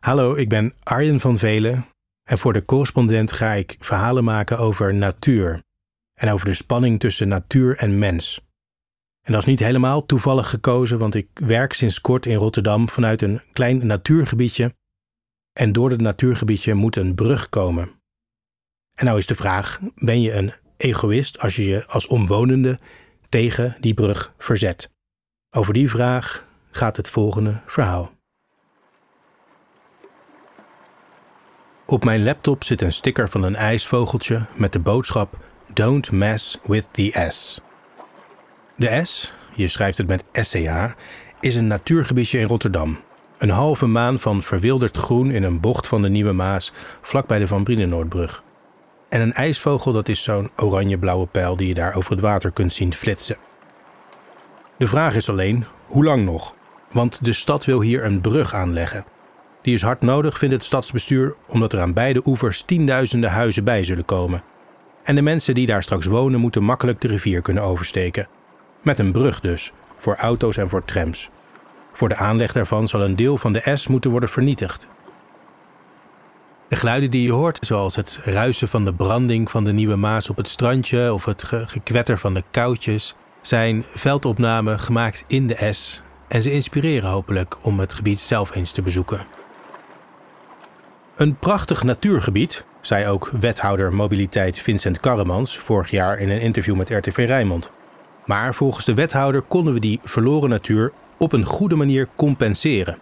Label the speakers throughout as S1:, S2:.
S1: Hallo, ik ben Arjen van Velen en voor de correspondent ga ik verhalen maken over natuur en over de spanning tussen natuur en mens. En dat is niet helemaal toevallig gekozen, want ik werk sinds kort in Rotterdam vanuit een klein natuurgebiedje en door het natuurgebiedje moet een brug komen. En nou is de vraag: ben je een egoïst als je je als omwonende tegen die brug verzet? Over die vraag gaat het volgende verhaal. Op mijn laptop zit een sticker van een ijsvogeltje met de boodschap Don't mess with the S. De S, je schrijft het met SCH, is een natuurgebiedje in Rotterdam. Een halve maan van verwilderd groen in een bocht van de Nieuwe Maas, vlakbij de Van Brienenoordbrug. En een ijsvogel, dat is zo'n oranje-blauwe pijl die je daar over het water kunt zien flitsen. De vraag is alleen, hoe lang nog? Want de stad wil hier een brug aanleggen. Die is hard nodig, vindt het stadsbestuur, omdat er aan beide oevers tienduizenden huizen bij zullen komen. En de mensen die daar straks wonen moeten makkelijk de rivier kunnen oversteken. Met een brug dus, voor auto's en voor trams. Voor de aanleg daarvan zal een deel van de S moeten worden vernietigd. De geluiden die je hoort, zoals het ruisen van de branding van de Nieuwe Maas op het strandje of het gekwetter van de koutjes, zijn veldopnamen gemaakt in de S en ze inspireren hopelijk om het gebied zelf eens te bezoeken. Een prachtig natuurgebied, zei ook wethouder mobiliteit Vincent Karremans vorig jaar in een interview met RTV Rijnmond. Maar volgens de wethouder konden we die verloren natuur op een goede manier compenseren.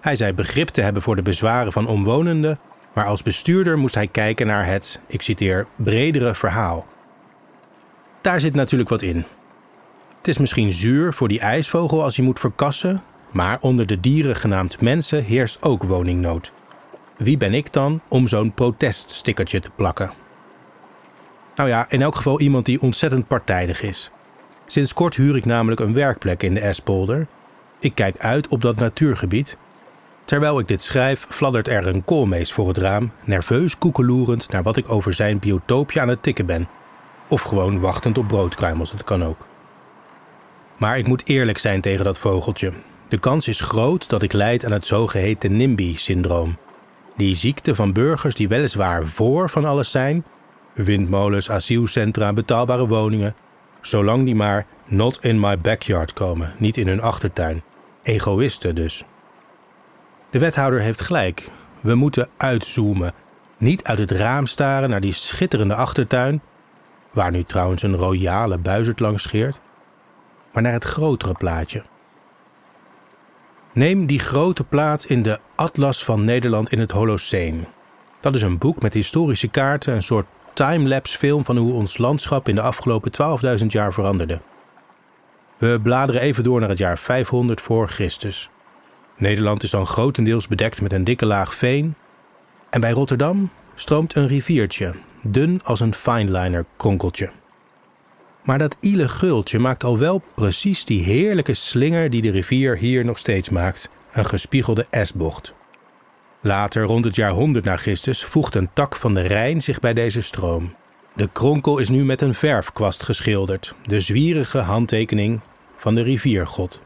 S1: Hij zei begrip te hebben voor de bezwaren van omwonenden, maar als bestuurder moest hij kijken naar het, ik citeer, bredere verhaal. Daar zit natuurlijk wat in. Het is misschien zuur voor die ijsvogel als hij moet verkassen, maar onder de dieren genaamd mensen heerst ook woningnood. Wie ben ik dan om zo'n proteststickertje te plakken? Nou ja, in elk geval iemand die ontzettend partijdig is. Sinds kort huur ik namelijk een werkplek in de Espolder. Ik kijk uit op dat natuurgebied. Terwijl ik dit schrijf, fladdert er een koolmees voor het raam, nerveus koekeloerend naar wat ik over zijn biotoopje aan het tikken ben. Of gewoon wachtend op broodkruimels, dat kan ook. Maar ik moet eerlijk zijn tegen dat vogeltje. De kans is groot dat ik leid aan het zogeheten NIMBY-syndroom. Die ziekte van burgers die weliswaar voor van alles zijn: windmolens, asielcentra, betaalbare woningen, zolang die maar not in my backyard komen, niet in hun achtertuin. Egoïsten dus. De wethouder heeft gelijk. We moeten uitzoomen. Niet uit het raam staren naar die schitterende achtertuin, waar nu trouwens een royale buizerd langs scheert, maar naar het grotere plaatje. Neem die grote plaats in de Atlas van Nederland in het Holoceen. Dat is een boek met historische kaarten, een soort timelapse film van hoe ons landschap in de afgelopen 12.000 jaar veranderde. We bladeren even door naar het jaar 500 voor Christus. Nederland is dan grotendeels bedekt met een dikke laag veen. En bij Rotterdam stroomt een riviertje, dun als een fineliner kronkeltje. Maar dat ile gultje maakt al wel precies die heerlijke slinger die de rivier hier nog steeds maakt, een gespiegelde S-bocht. Later, rond het jaar 100 na Christus, voegt een tak van de Rijn zich bij deze stroom. De kronkel is nu met een verfkwast geschilderd, de zwierige handtekening van de riviergod.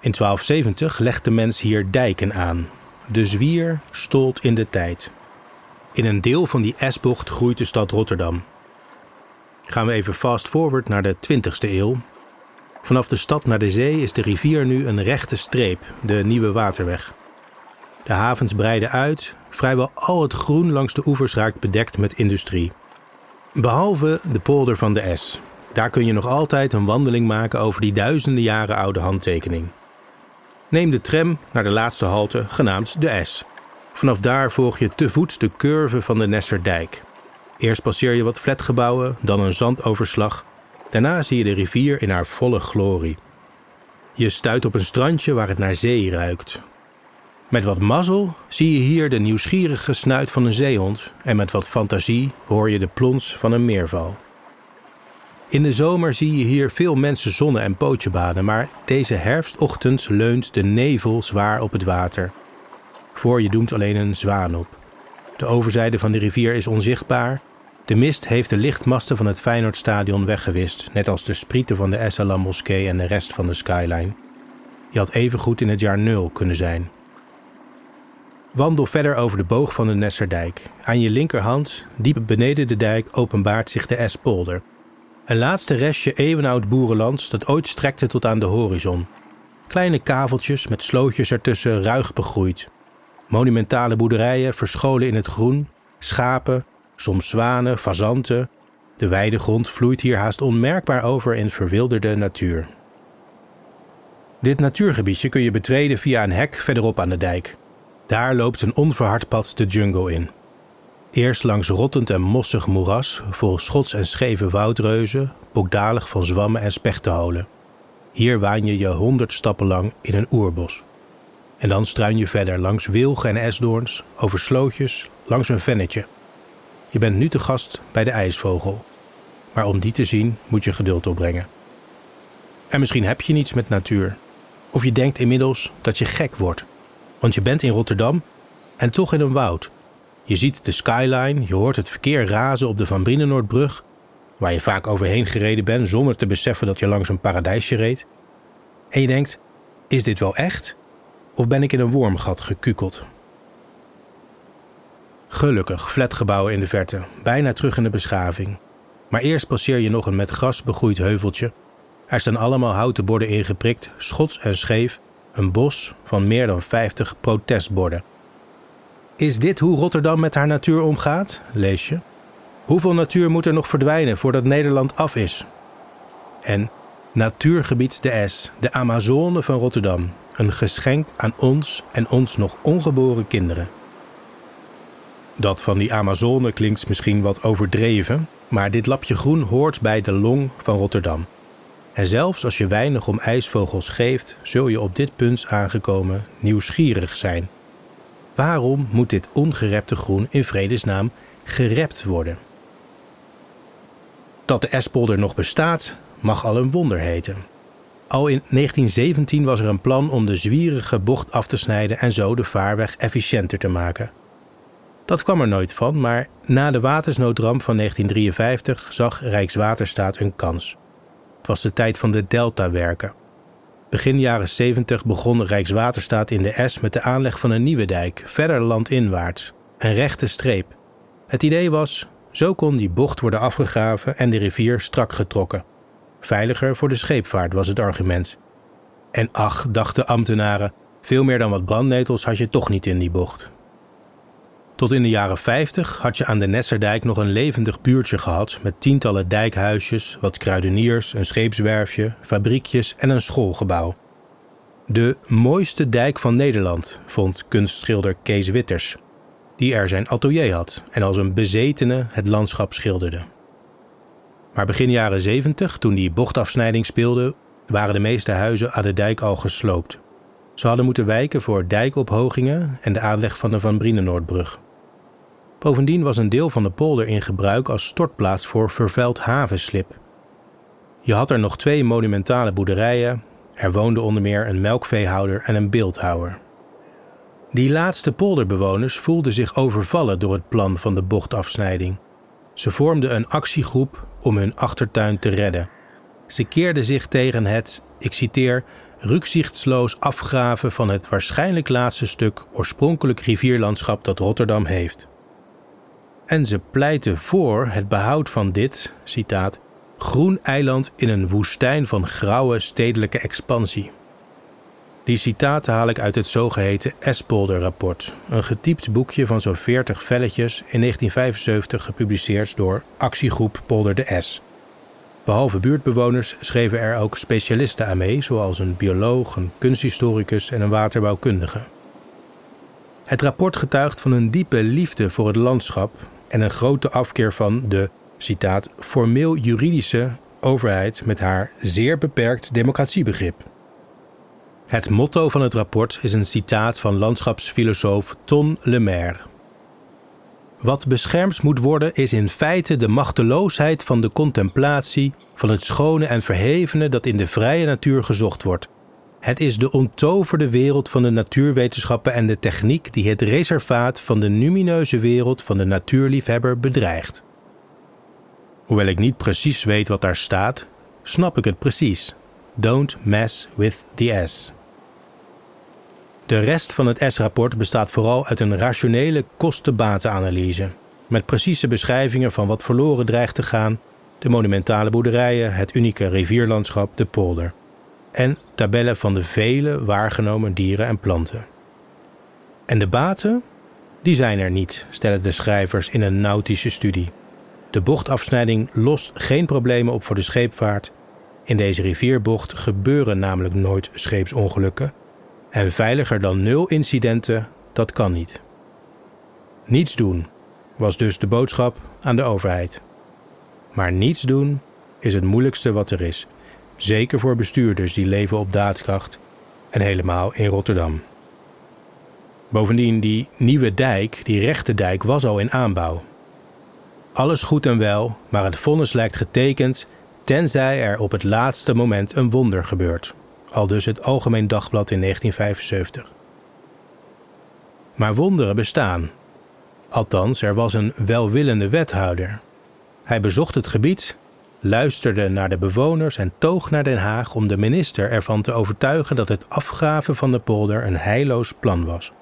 S1: In 1270 legt de mens hier dijken aan. De zwier stolt in de tijd. In een deel van die S-bocht groeit de stad Rotterdam. Gaan we even fast forward naar de 20ste eeuw. Vanaf de stad naar de zee is de rivier nu een rechte streep, de Nieuwe Waterweg. De havens breiden uit, vrijwel al het groen langs de oevers raakt bedekt met industrie. Behalve de polder van de S. Daar kun je nog altijd een wandeling maken over die duizenden jaren oude handtekening. Neem de tram naar de laatste halte, genaamd de S. Vanaf daar volg je te voet de curve van de Nesserdijk. Eerst passeer je wat flatgebouwen, dan een zandoverslag. Daarna zie je de rivier in haar volle glorie. Je stuit op een strandje waar het naar zee ruikt. Met wat mazzel zie je hier de nieuwsgierige snuit van een zeehond en met wat fantasie hoor je de plons van een meerval. In de zomer zie je hier veel mensen zonnen en pootje baden, maar deze herfstochtend leunt de nevel zwaar op het water. Voor je doemt alleen een zwaan op. De overzijde van de rivier is onzichtbaar. De mist heeft de lichtmasten van het Feyenoordstadion weggewist, net als de sprieten van de Essalam moskee en de rest van de skyline. Je had even goed in het jaar nul kunnen zijn. Wandel verder over de boog van de Nesserdijk. Aan je linkerhand, diep beneden de dijk, openbaart zich de Espolder. Een laatste restje eeuwenoud boerenland dat ooit strekte tot aan de horizon. Kleine kaveltjes met slootjes ertussen ruig begroeid. Monumentale boerderijen verscholen in het groen, schapen, soms zwanen, fazanten. De weidegrond vloeit hier haast onmerkbaar over in verwilderde natuur. Dit natuurgebiedje kun je betreden via een hek verderop aan de dijk. Daar loopt een onverhard pad de jungle in. Eerst langs rottend en mossig moeras, vol schots en scheve woudreuzen, bokdalig van zwammen en spechtenholen. Hier waan je je honderd stappen lang in een oerbos. En dan struin je verder langs wilgen en esdoorns, over slootjes, langs een vennetje. Je bent nu te gast bij de ijsvogel. Maar om die te zien moet je geduld opbrengen. En misschien heb je niets met natuur. Of je denkt inmiddels dat je gek wordt. Want je bent in Rotterdam en toch in een woud. Je ziet de skyline, je hoort het verkeer razen op de Van Brienenoordbrug, waar je vaak overheen gereden bent zonder te beseffen dat je langs een paradijsje reed. En je denkt: is dit wel echt? Of ben ik in een wormgat gekukeld? Gelukkig, flatgebouwen in de verte, bijna terug in de beschaving. Maar eerst passeer je nog een met gras begroeid heuveltje. Er staan allemaal houten borden ingeprikt, schots en scheef, een bos van meer dan 50 protestborden. Is dit hoe Rotterdam met haar natuur omgaat? lees je. Hoeveel natuur moet er nog verdwijnen voordat Nederland af is? En Natuurgebied de S, de Amazone van Rotterdam, een geschenk aan ons en ons nog ongeboren kinderen. Dat van die Amazone klinkt misschien wat overdreven, maar dit lapje groen hoort bij de long van Rotterdam. En zelfs als je weinig om ijsvogels geeft, zul je op dit punt aangekomen nieuwsgierig zijn. Waarom moet dit ongerepte groen in vredesnaam gerept worden? Dat de Espolder nog bestaat, mag al een wonder heten. Al in 1917 was er een plan om de zwierige bocht af te snijden en zo de vaarweg efficiënter te maken. Dat kwam er nooit van, maar na de watersnoodramp van 1953 zag Rijkswaterstaat een kans. Het was de tijd van de deltawerken. Begin jaren 70 begon Rijkswaterstaat in de S met de aanleg van een nieuwe dijk, verder landinwaarts, een rechte streep. Het idee was, zo kon die bocht worden afgegraven en de rivier strak getrokken. Veiliger voor de scheepvaart was het argument. En ach, dachten ambtenaren, veel meer dan wat brandnetels had je toch niet in die bocht. Tot in de jaren 50 had je aan de Nesserdijk nog een levendig buurtje gehad met tientallen dijkhuisjes, wat kruideniers, een scheepswerfje, fabriekjes en een schoolgebouw. De mooiste dijk van Nederland, vond kunstschilder Kees Witters, die er zijn atelier had en als een bezetene het landschap schilderde. Maar begin jaren 70, toen die bochtafsnijding speelde, waren de meeste huizen aan de dijk al gesloopt. Ze hadden moeten wijken voor dijkophogingen en de aanleg van de Van Brienenoordbrug. Bovendien was een deel van de polder in gebruik als stortplaats voor vervuild havenslip. Je had er nog twee monumentale boerderijen. Er woonde onder meer een melkveehouder en een beeldhouwer. Die laatste polderbewoners voelden zich overvallen door het plan van de bochtafsnijding. Ze vormden een actiegroep om hun achtertuin te redden. Ze keerden zich tegen het, ik citeer, rukzichtsloos afgraven van het waarschijnlijk laatste stuk oorspronkelijk rivierlandschap dat Rotterdam heeft. En ze pleiten voor het behoud van dit, citaat, groen eiland in een woestijn van grauwe stedelijke expansie. Die citaten haal ik uit het zogeheten Espolder-rapport, een getypt boekje van zo'n 40 velletjes in 1975 gepubliceerd door Actiegroep Polder de S. Behalve buurtbewoners schreven er ook specialisten aan mee, zoals een bioloog, een kunsthistoricus en een waterbouwkundige. Het rapport getuigt van een diepe liefde voor het landschap en een grote afkeer van de, citaat, formeel juridische overheid met haar zeer beperkt democratiebegrip. Het motto van het rapport is een citaat van landschapsfilosoof Ton Lemaire. Wat beschermd moet worden is in feite de machteloosheid van de contemplatie van het schone en verhevene dat in de vrije natuur gezocht wordt. Het is de onttoverde wereld van de natuurwetenschappen en de techniek die het reservaat van de numineuze wereld van de natuurliefhebber bedreigt. Hoewel ik niet precies weet wat daar staat, snap ik het precies. Don't mess with the S. De rest van het S-rapport bestaat vooral uit een rationele kosten-batenanalyse. Met precieze beschrijvingen van wat verloren dreigt te gaan, de monumentale boerderijen, het unieke rivierlandschap, de polder. En tabellen van de vele waargenomen dieren en planten. En de baten? Die zijn er niet, stellen de schrijvers in een nautische studie. De bochtafsnijding lost geen problemen op voor de scheepvaart. In deze rivierbocht gebeuren namelijk nooit scheepsongelukken. En veiliger dan nul incidenten, dat kan niet. Niets doen was dus de boodschap aan de overheid. Maar niets doen is het moeilijkste wat er is. Zeker voor bestuurders die leven op daadkracht en helemaal in Rotterdam. Bovendien, die nieuwe dijk, die rechte dijk, was al in aanbouw. Alles goed en wel, maar het vonnis lijkt getekend tenzij er op het laatste moment een wonder gebeurt. Al dus het Algemeen Dagblad in 1975. Maar wonderen bestaan. Althans, er was een welwillende wethouder. Hij bezocht het gebied, luisterde naar de bewoners en toog naar Den Haag om de minister ervan te overtuigen dat het afgraven van de polder een heilloos plan was.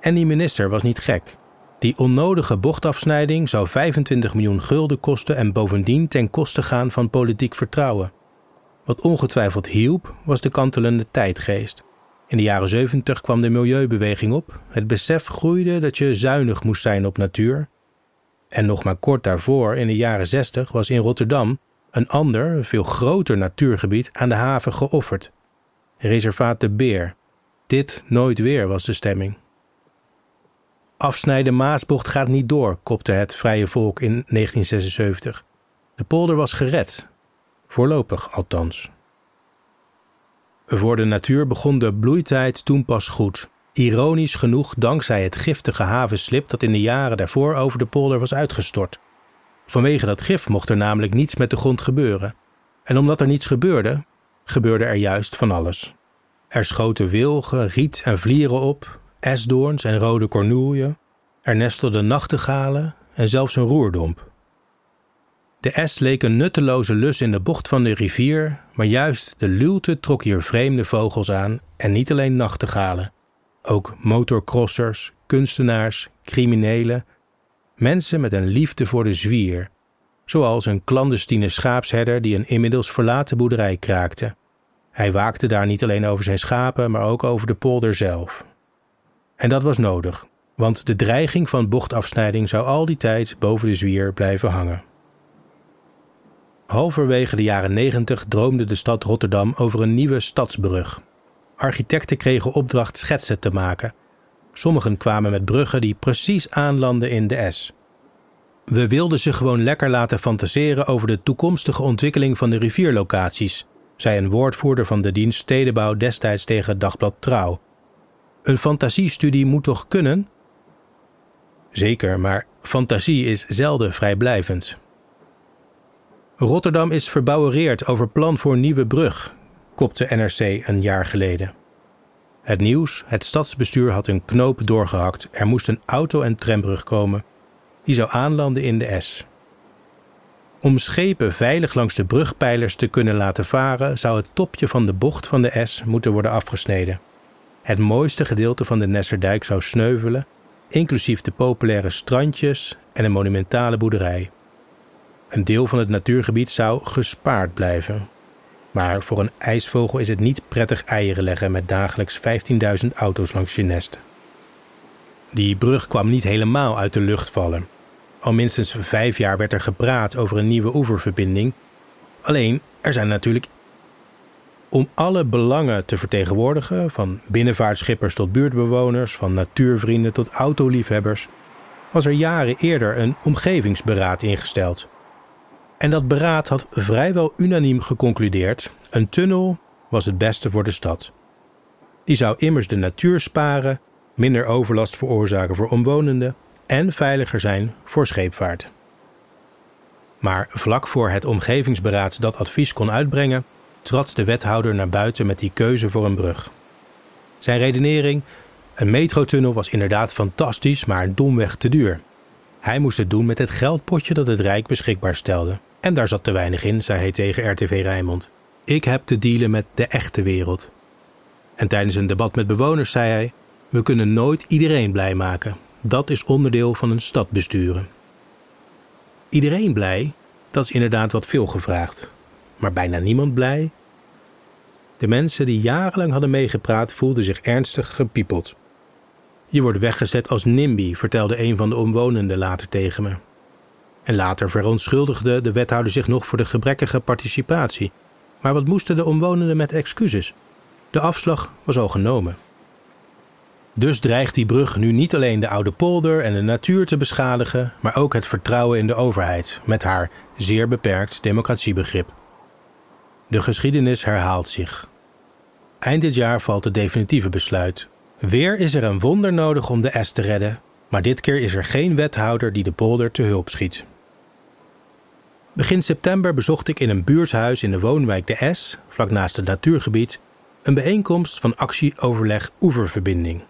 S1: En die minister was niet gek. Die onnodige bochtafsnijding zou 25 miljoen gulden kosten en bovendien ten koste gaan van politiek vertrouwen. Wat ongetwijfeld hielp, was de kantelende tijdgeest. In de jaren 70 kwam de milieubeweging op. Het besef groeide dat je zuinig moest zijn op natuur. En nog maar kort daarvoor, in de jaren 60, was in Rotterdam een ander, veel groter natuurgebied aan de haven geofferd. Reservaat de Beer. Dit nooit weer was de stemming. Afsnijden Maasbocht gaat niet door, kopte het Vrije Volk in 1976. De polder was gered. Voorlopig althans. Voor de natuur begon de bloeitijd toen pas goed. Ironisch genoeg dankzij het giftige havenslip dat in de jaren daarvoor over de polder was uitgestort. Vanwege dat gif mocht er namelijk niets met de grond gebeuren. En omdat er niets gebeurde, gebeurde er juist van alles. Er schoten wilgen, riet en vlieren op, esdoorns en rode kornoelje. Er nestelden nachtegalen en zelfs een roerdomp. De S leek een nutteloze lus in de bocht van de rivier, maar juist de luwte trok hier vreemde vogels aan en niet alleen nachtegalen. Ook motorcrossers, kunstenaars, criminelen, mensen met een liefde voor de zwier, zoals een clandestine schaapsherder die een inmiddels verlaten boerderij kraakte. Hij waakte daar niet alleen over zijn schapen, maar ook over de polder zelf. En dat was nodig, want de dreiging van bochtafsnijding zou al die tijd boven de zwier blijven hangen. Halverwege de jaren 90 droomde de stad Rotterdam over een nieuwe stadsbrug. Architecten kregen opdracht schetsen te maken. Sommigen kwamen met bruggen die precies aanlanden in de S. We wilden ze gewoon lekker laten fantaseren over de toekomstige ontwikkeling van de rivierlocaties, zei een woordvoerder van de dienst Stedenbouw destijds tegen dagblad Trouw. Een fantasiestudie moet toch kunnen? Zeker, maar fantasie is zelden vrijblijvend. Rotterdam is verbouwereerd over plan voor nieuwe brug, kopte NRC een jaar geleden. Het nieuws, het stadsbestuur had een knoop doorgehakt. Er moest een auto- en trambrug komen. Die zou aanlanden in de S. Om schepen veilig langs de brugpijlers te kunnen laten varen, zou het topje van de bocht van de S moeten worden afgesneden. Het mooiste gedeelte van de Nesserdijk zou sneuvelen, inclusief de populaire strandjes en een monumentale boerderij. Een deel van het natuurgebied zou gespaard blijven. Maar voor een ijsvogel is het niet prettig eieren leggen met dagelijks 15.000 auto's langs je nest. Die brug kwam niet helemaal uit de lucht vallen. Al minstens vijf jaar werd er gepraat over een nieuwe oeververbinding. Alleen, er zijn natuurlijk. Om alle belangen te vertegenwoordigen, van binnenvaartschippers tot buurtbewoners, van natuurvrienden tot autoliefhebbers, was er jaren eerder een omgevingsberaad ingesteld. En dat beraad had vrijwel unaniem geconcludeerd: een tunnel was het beste voor de stad. Die zou immers de natuur sparen, minder overlast veroorzaken voor omwonenden en veiliger zijn voor scheepvaart. Maar vlak voor het omgevingsberaad dat advies kon uitbrengen, trad de wethouder naar buiten met die keuze voor een brug. Zijn redenering: een metrotunnel was inderdaad fantastisch, maar domweg te duur. Hij moest het doen met het geldpotje dat het Rijk beschikbaar stelde. En daar zat te weinig in, zei hij tegen RTV Rijnmond. Ik heb te dealen met de echte wereld. En tijdens een debat met bewoners zei hij: We kunnen nooit iedereen blij maken. Dat is onderdeel van een stad besturen. Iedereen blij, dat is inderdaad wat veel gevraagd. Maar bijna niemand blij? De mensen die jarenlang hadden meegepraat voelden zich ernstig gepiepeld. Je wordt weggezet als NIMBY, vertelde een van de omwonenden later tegen me. En later verontschuldigde de wethouder zich nog voor de gebrekkige participatie. Maar wat moesten de omwonenden met excuses? De afslag was al genomen. Dus dreigt die brug nu niet alleen de oude polder en de natuur te beschadigen, maar ook het vertrouwen in de overheid met haar zeer beperkt democratiebegrip. De geschiedenis herhaalt zich. Eind dit jaar valt het definitieve besluit. Weer is er een wonder nodig om de S te redden, maar dit keer is er geen wethouder die de polder te hulp schiet. Begin september bezocht ik in een buurthuis in de woonwijk De S, vlak naast het natuurgebied, een bijeenkomst van actieoverleg Oeververbinding.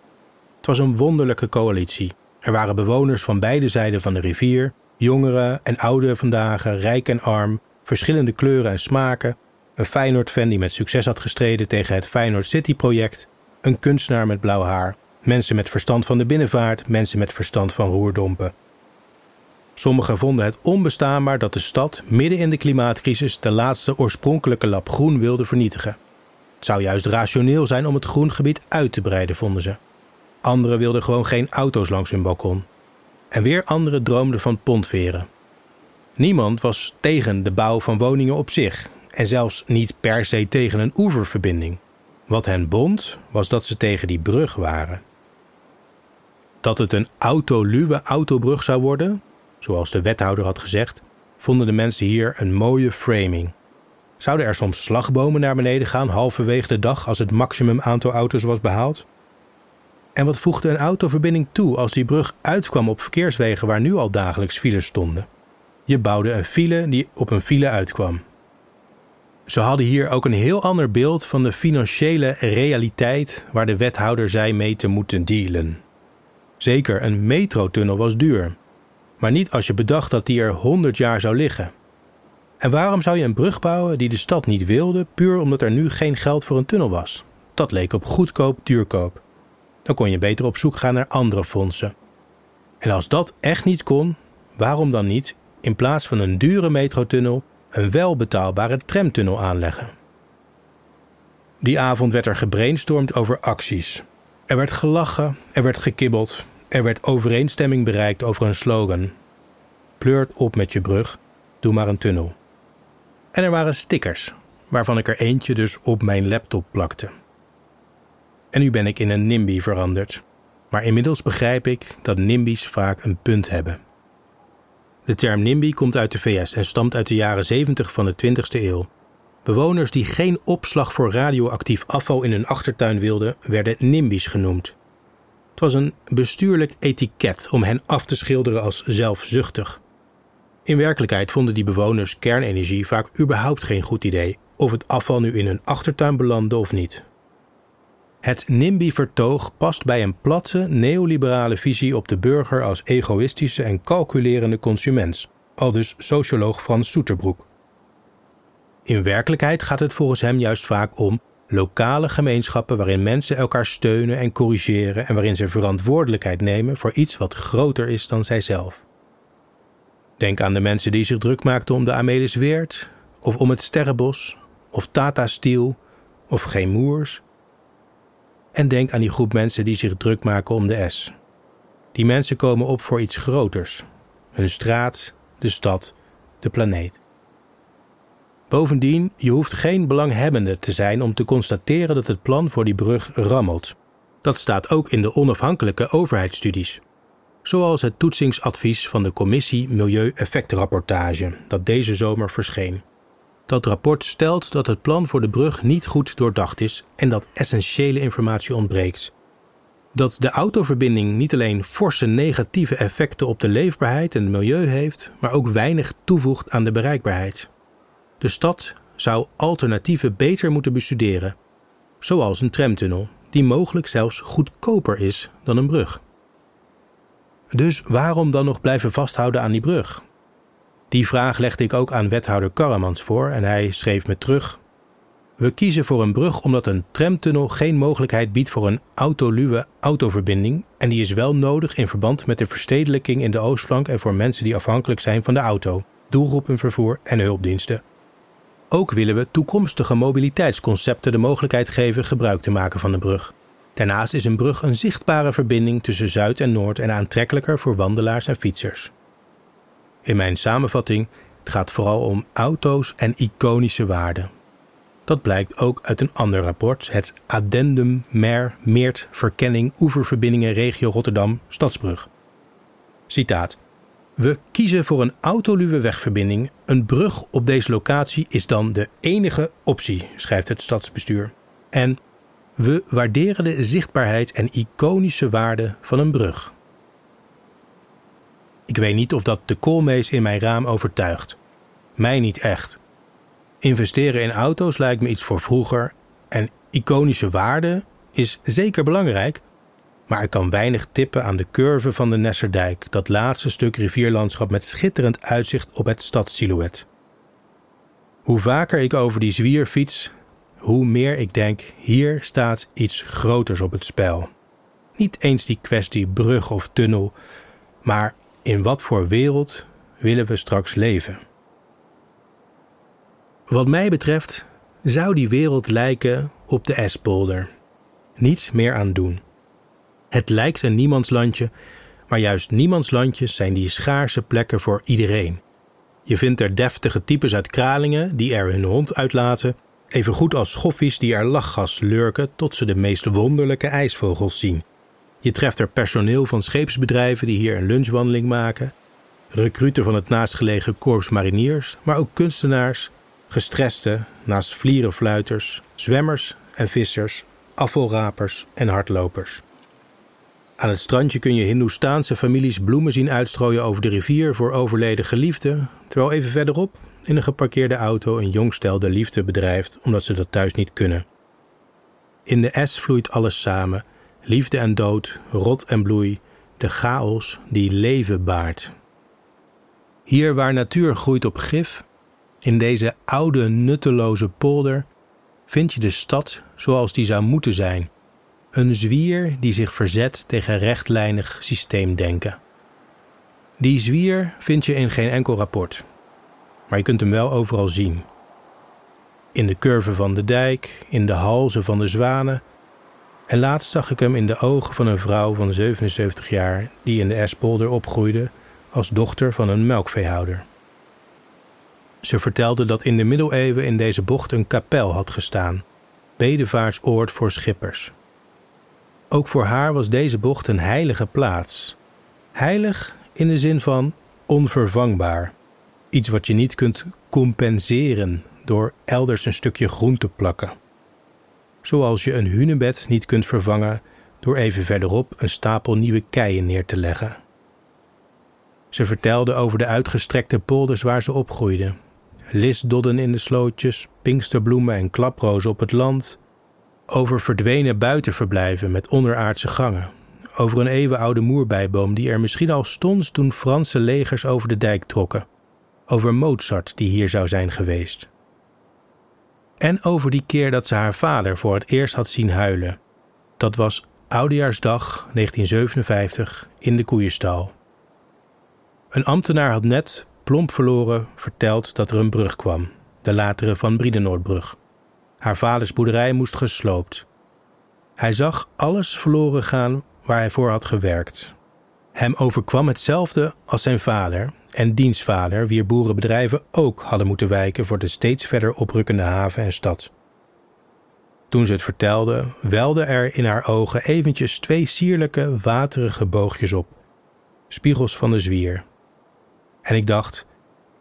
S1: Het was een wonderlijke coalitie. Er waren bewoners van beide zijden van de rivier, jongeren en ouderen vandaag, rijk en arm, verschillende kleuren en smaken, een Feyenoord-fan die met succes had gestreden tegen het Feyenoord City-project, een kunstenaar met blauw haar, mensen met verstand van de binnenvaart, mensen met verstand van roerdompen. Sommigen vonden het onbestaanbaar dat de stad midden in de klimaatcrisis de laatste oorspronkelijke lap groen wilde vernietigen. Het zou juist rationeel zijn om het groengebied uit te breiden, vonden ze. Anderen wilden gewoon geen auto's langs hun balkon. En weer anderen droomden van pontveren. Niemand was tegen de bouw van woningen op zich en zelfs niet per se tegen een oeververbinding. Wat hen bond was dat ze tegen die brug waren. Dat het een autoluwe autobrug zou worden, zoals de wethouder had gezegd, vonden de mensen hier een mooie framing. Zouden er soms slagbomen naar beneden gaan halverwege de dag als het maximum aantal auto's was behaald? En wat voegde een autoverbinding toe als die brug uitkwam op verkeerswegen waar nu al dagelijks files stonden? Je bouwde een file die op een file uitkwam. Ze hadden hier ook een heel ander beeld van de financiële realiteit waar de wethouder zei mee te moeten dealen. Zeker, een metrotunnel was duur. Maar niet als je bedacht dat die er 100 jaar zou liggen. En waarom zou je een brug bouwen die de stad niet wilde, puur omdat er nu geen geld voor een tunnel was? Dat leek op goedkoop duurkoop. Dan kon je beter op zoek gaan naar andere fondsen. En als dat echt niet kon, waarom dan niet, in plaats van een dure metrotunnel, een welbetaalbare tramtunnel aanleggen? Die avond werd er gebrainstormd over acties. Er werd gelachen, er werd gekibbeld, er werd overeenstemming bereikt over een slogan. Pleurt op met je brug, doe maar een tunnel. En er waren stickers, waarvan ik er eentje dus op mijn laptop plakte. En nu ben ik in een NIMBY veranderd. Maar inmiddels begrijp ik dat NIMBY's vaak een punt hebben. De term NIMBY komt uit de VS en stamt uit de jaren 70 van de 20e eeuw. Bewoners die geen opslag voor radioactief afval in hun achtertuin wilden, werden NIMBY's genoemd. Het was een bestuurlijk etiket om hen af te schilderen als zelfzuchtig. In werkelijkheid vonden die bewoners kernenergie vaak überhaupt geen goed idee, of het afval nu in hun achtertuin belandde of niet. Het NIMBY-vertoog past bij een platte neoliberale visie op de burger als egoïstische en calculerende consument, aldus socioloog Frans Soeterbroek. In werkelijkheid gaat het volgens hem juist vaak om lokale gemeenschappen waarin mensen elkaar steunen en corrigeren en waarin ze verantwoordelijkheid nemen voor iets wat groter is dan zijzelf. Denk aan de mensen die zich druk maakten om de Amelis Weert, of om het Sterrenbos, of Tata Steel, of Geen Moers. En denk aan die groep mensen die zich druk maken om de S. Die mensen komen op voor iets groters: hun straat, de stad, de planeet. Bovendien, je hoeft geen belanghebbende te zijn om te constateren dat het plan voor die brug rammelt. Dat staat ook in de onafhankelijke overheidsstudies. Zoals het toetsingsadvies van de Commissie Milieu-effectrapportage, dat deze zomer verscheen. Dat rapport stelt dat het plan voor de brug niet goed doordacht is en dat essentiële informatie ontbreekt. Dat de autoverbinding niet alleen forse negatieve effecten op de leefbaarheid en het milieu heeft, maar ook weinig toevoegt aan de bereikbaarheid. De stad zou alternatieven beter moeten bestuderen, zoals een tramtunnel, die mogelijk zelfs goedkoper is dan een brug. Dus waarom dan nog blijven vasthouden aan die brug? Die vraag legde ik ook aan wethouder Karamans voor en hij schreef me terug. We kiezen voor een brug omdat een tramtunnel geen mogelijkheid biedt voor een autoluwe autoverbinding en die is wel nodig in verband met de verstedelijking in de Oostflank en voor mensen die afhankelijk zijn van de auto, doelgroepenvervoer en hulpdiensten. Ook willen we toekomstige mobiliteitsconcepten de mogelijkheid geven gebruik te maken van de brug. Daarnaast is een brug een zichtbare verbinding tussen Zuid en Noord en aantrekkelijker voor wandelaars en fietsers. In mijn samenvatting het gaat vooral om auto's en iconische waarden. Dat blijkt ook uit een ander rapport, het Addendum Mer Meert Verkenning Oeververbindingen Regio Rotterdam Stadsbrug. Citaat. We kiezen voor een autoluwe wegverbinding. Een brug op deze locatie is dan de enige optie, schrijft het stadsbestuur. En we waarderen de zichtbaarheid en iconische waarde van een brug. Ik weet niet of dat de koolmees in mijn raam overtuigt. Mij niet echt. Investeren in auto's lijkt me iets voor vroeger en iconische waarde is zeker belangrijk, maar ik kan weinig tippen aan de curve van de Nesserdijk, dat laatste stuk rivierlandschap met schitterend uitzicht op het stadssilhouet. Hoe vaker ik over die zwier fiets, hoe meer ik denk: hier staat iets groters op het spel. Niet eens die kwestie brug of tunnel, maar in wat voor wereld willen we straks leven? Wat mij betreft zou die wereld lijken op de Espolder. Niets meer aan doen. Het lijkt een niemandslandje, maar juist niemandslandjes zijn die schaarse plekken voor iedereen. Je vindt er deftige types uit Kralingen die er hun hond uitlaten, even goed als schoffies die er lachgas lurken tot ze de meest wonderlijke ijsvogels zien. Je treft er personeel van scheepsbedrijven die hier een lunchwandeling maken, recruten van het naastgelegen korps mariniers, maar ook kunstenaars, gestreste naast vlierenfluiters, zwemmers en vissers, afvalrapers en hardlopers. Aan het strandje kun je Hindoestaanse families bloemen zien uitstrooien over de rivier voor overleden geliefden, terwijl even verderop in een geparkeerde auto een jong stel de liefde bedrijft omdat ze dat thuis niet kunnen. In de S vloeit alles samen: liefde en dood, rot en bloei, de chaos die leven baart. Hier waar natuur groeit op gif, in deze oude nutteloze polder, vind je de stad zoals die zou moeten zijn een zwier die zich verzet tegen rechtlijnig systeemdenken. Die zwier vind je in geen enkel rapport, maar je kunt hem wel overal zien. In de curve van de dijk, in de halzen van de zwanen. En laatst zag ik hem in de ogen van een vrouw van 77 jaar die in de Espolder opgroeide als dochter van een melkveehouder. Ze vertelde dat in de middeleeuwen in deze bocht een kapel had gestaan, bedevaartsoord voor schippers. Ook voor haar was deze bocht een heilige plaats. Heilig in de zin van onvervangbaar. Iets wat je niet kunt compenseren door elders een stukje groen te plakken. Zoals je een hunebed niet kunt vervangen door even verderop een stapel nieuwe keien neer te leggen. Ze vertelde over de uitgestrekte polders waar ze opgroeide. Lisdodden in de slootjes, pinksterbloemen en klaprozen op het land, over verdwenen buitenverblijven met onderaardse gangen. Over een eeuwenoude moerbijboom die er misschien al stond toen Franse legers over de dijk trokken. Over Mozart die hier zou zijn geweest. En over die keer dat ze haar vader voor het eerst had zien huilen. Dat was Oudejaarsdag 1957 in de koeienstal. Een ambtenaar had net, plomp verloren, verteld dat er een brug kwam, de latere Van Briedenoordbrug. Haar vaders boerderij moest gesloopt. Hij zag alles verloren gaan waar hij voor had gewerkt. Hem overkwam hetzelfde als zijn vader en dienstvader, wier boerenbedrijven ook hadden moeten wijken voor de steeds verder oprukkende haven en stad. Toen ze het vertelde, welden er in haar ogen eventjes twee sierlijke, waterige boogjes op, spiegels van de zwier. En ik dacht,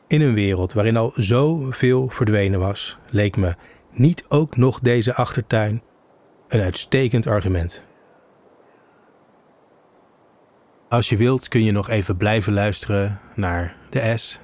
S1: in een wereld waarin al zoveel verdwenen was, leek me niet ook nog deze achtertuin een uitstekend argument. Als je wilt kun je nog even blijven luisteren naar de S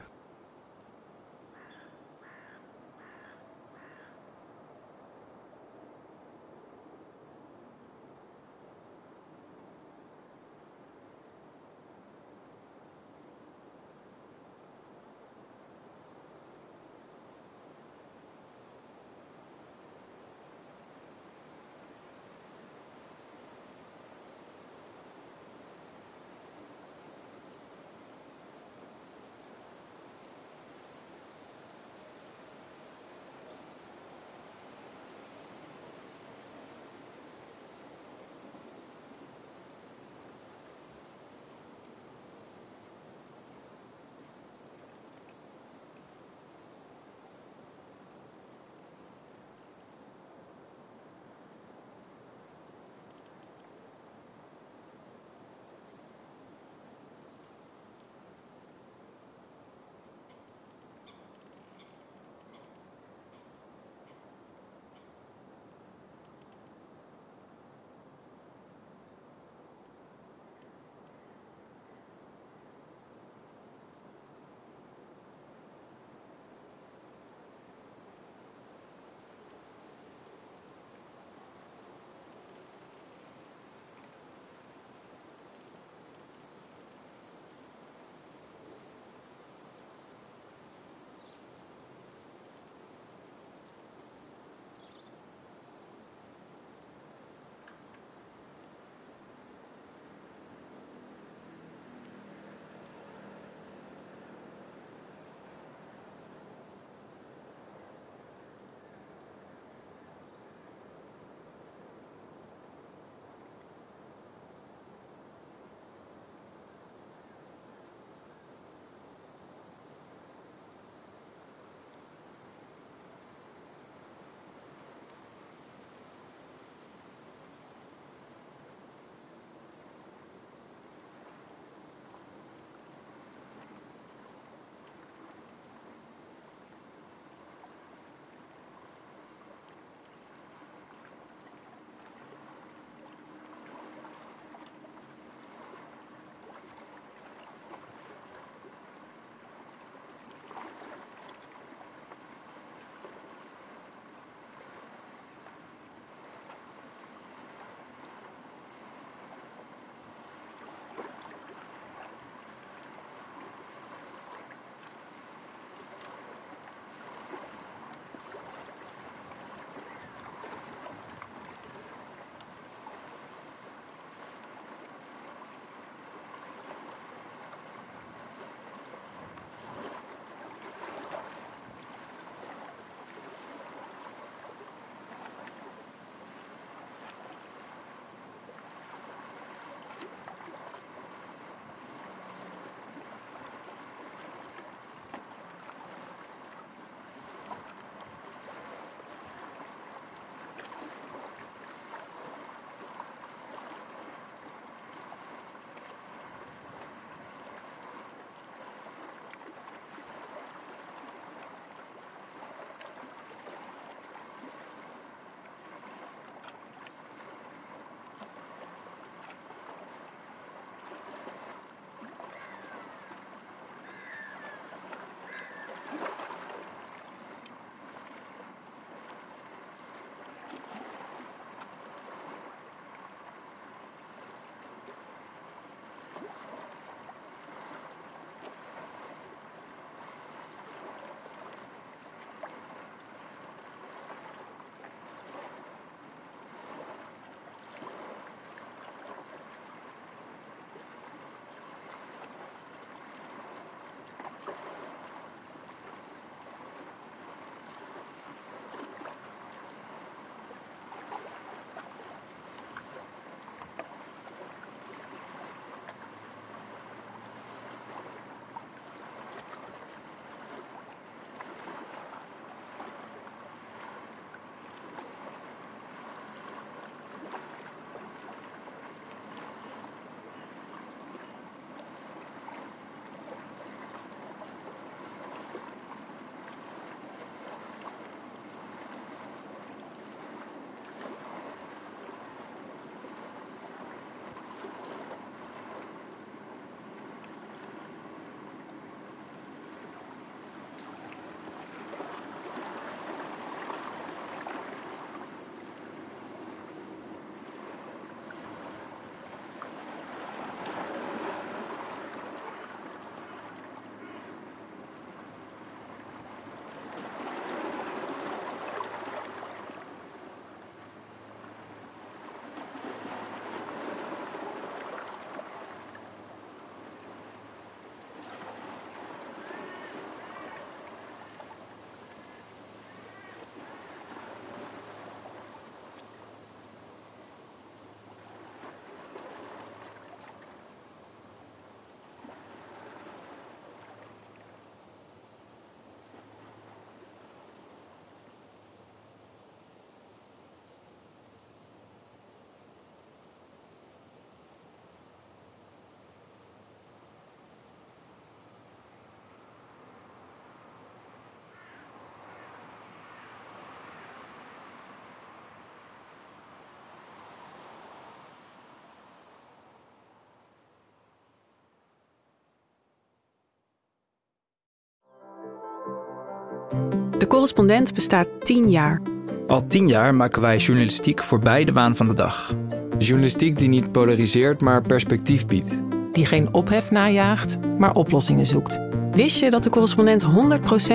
S2: De correspondent bestaat 10 jaar.
S3: Al tien jaar maken wij journalistiek voorbij de waan van de dag.
S4: Journalistiek die niet polariseert, maar perspectief biedt.
S5: Die geen ophef najaagt, maar oplossingen zoekt.
S2: Wist je dat de correspondent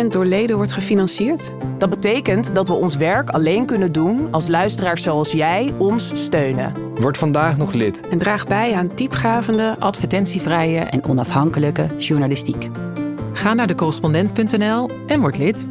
S2: 100% door leden wordt gefinancierd?
S6: Dat betekent dat we ons werk alleen kunnen doen als luisteraars zoals jij ons steunen.
S4: Word vandaag nog lid.
S2: En draag bij aan diepgravende,
S5: Advertentievrije
S7: en onafhankelijke journalistiek.
S5: Ga naar decorrespondent.nl en word lid.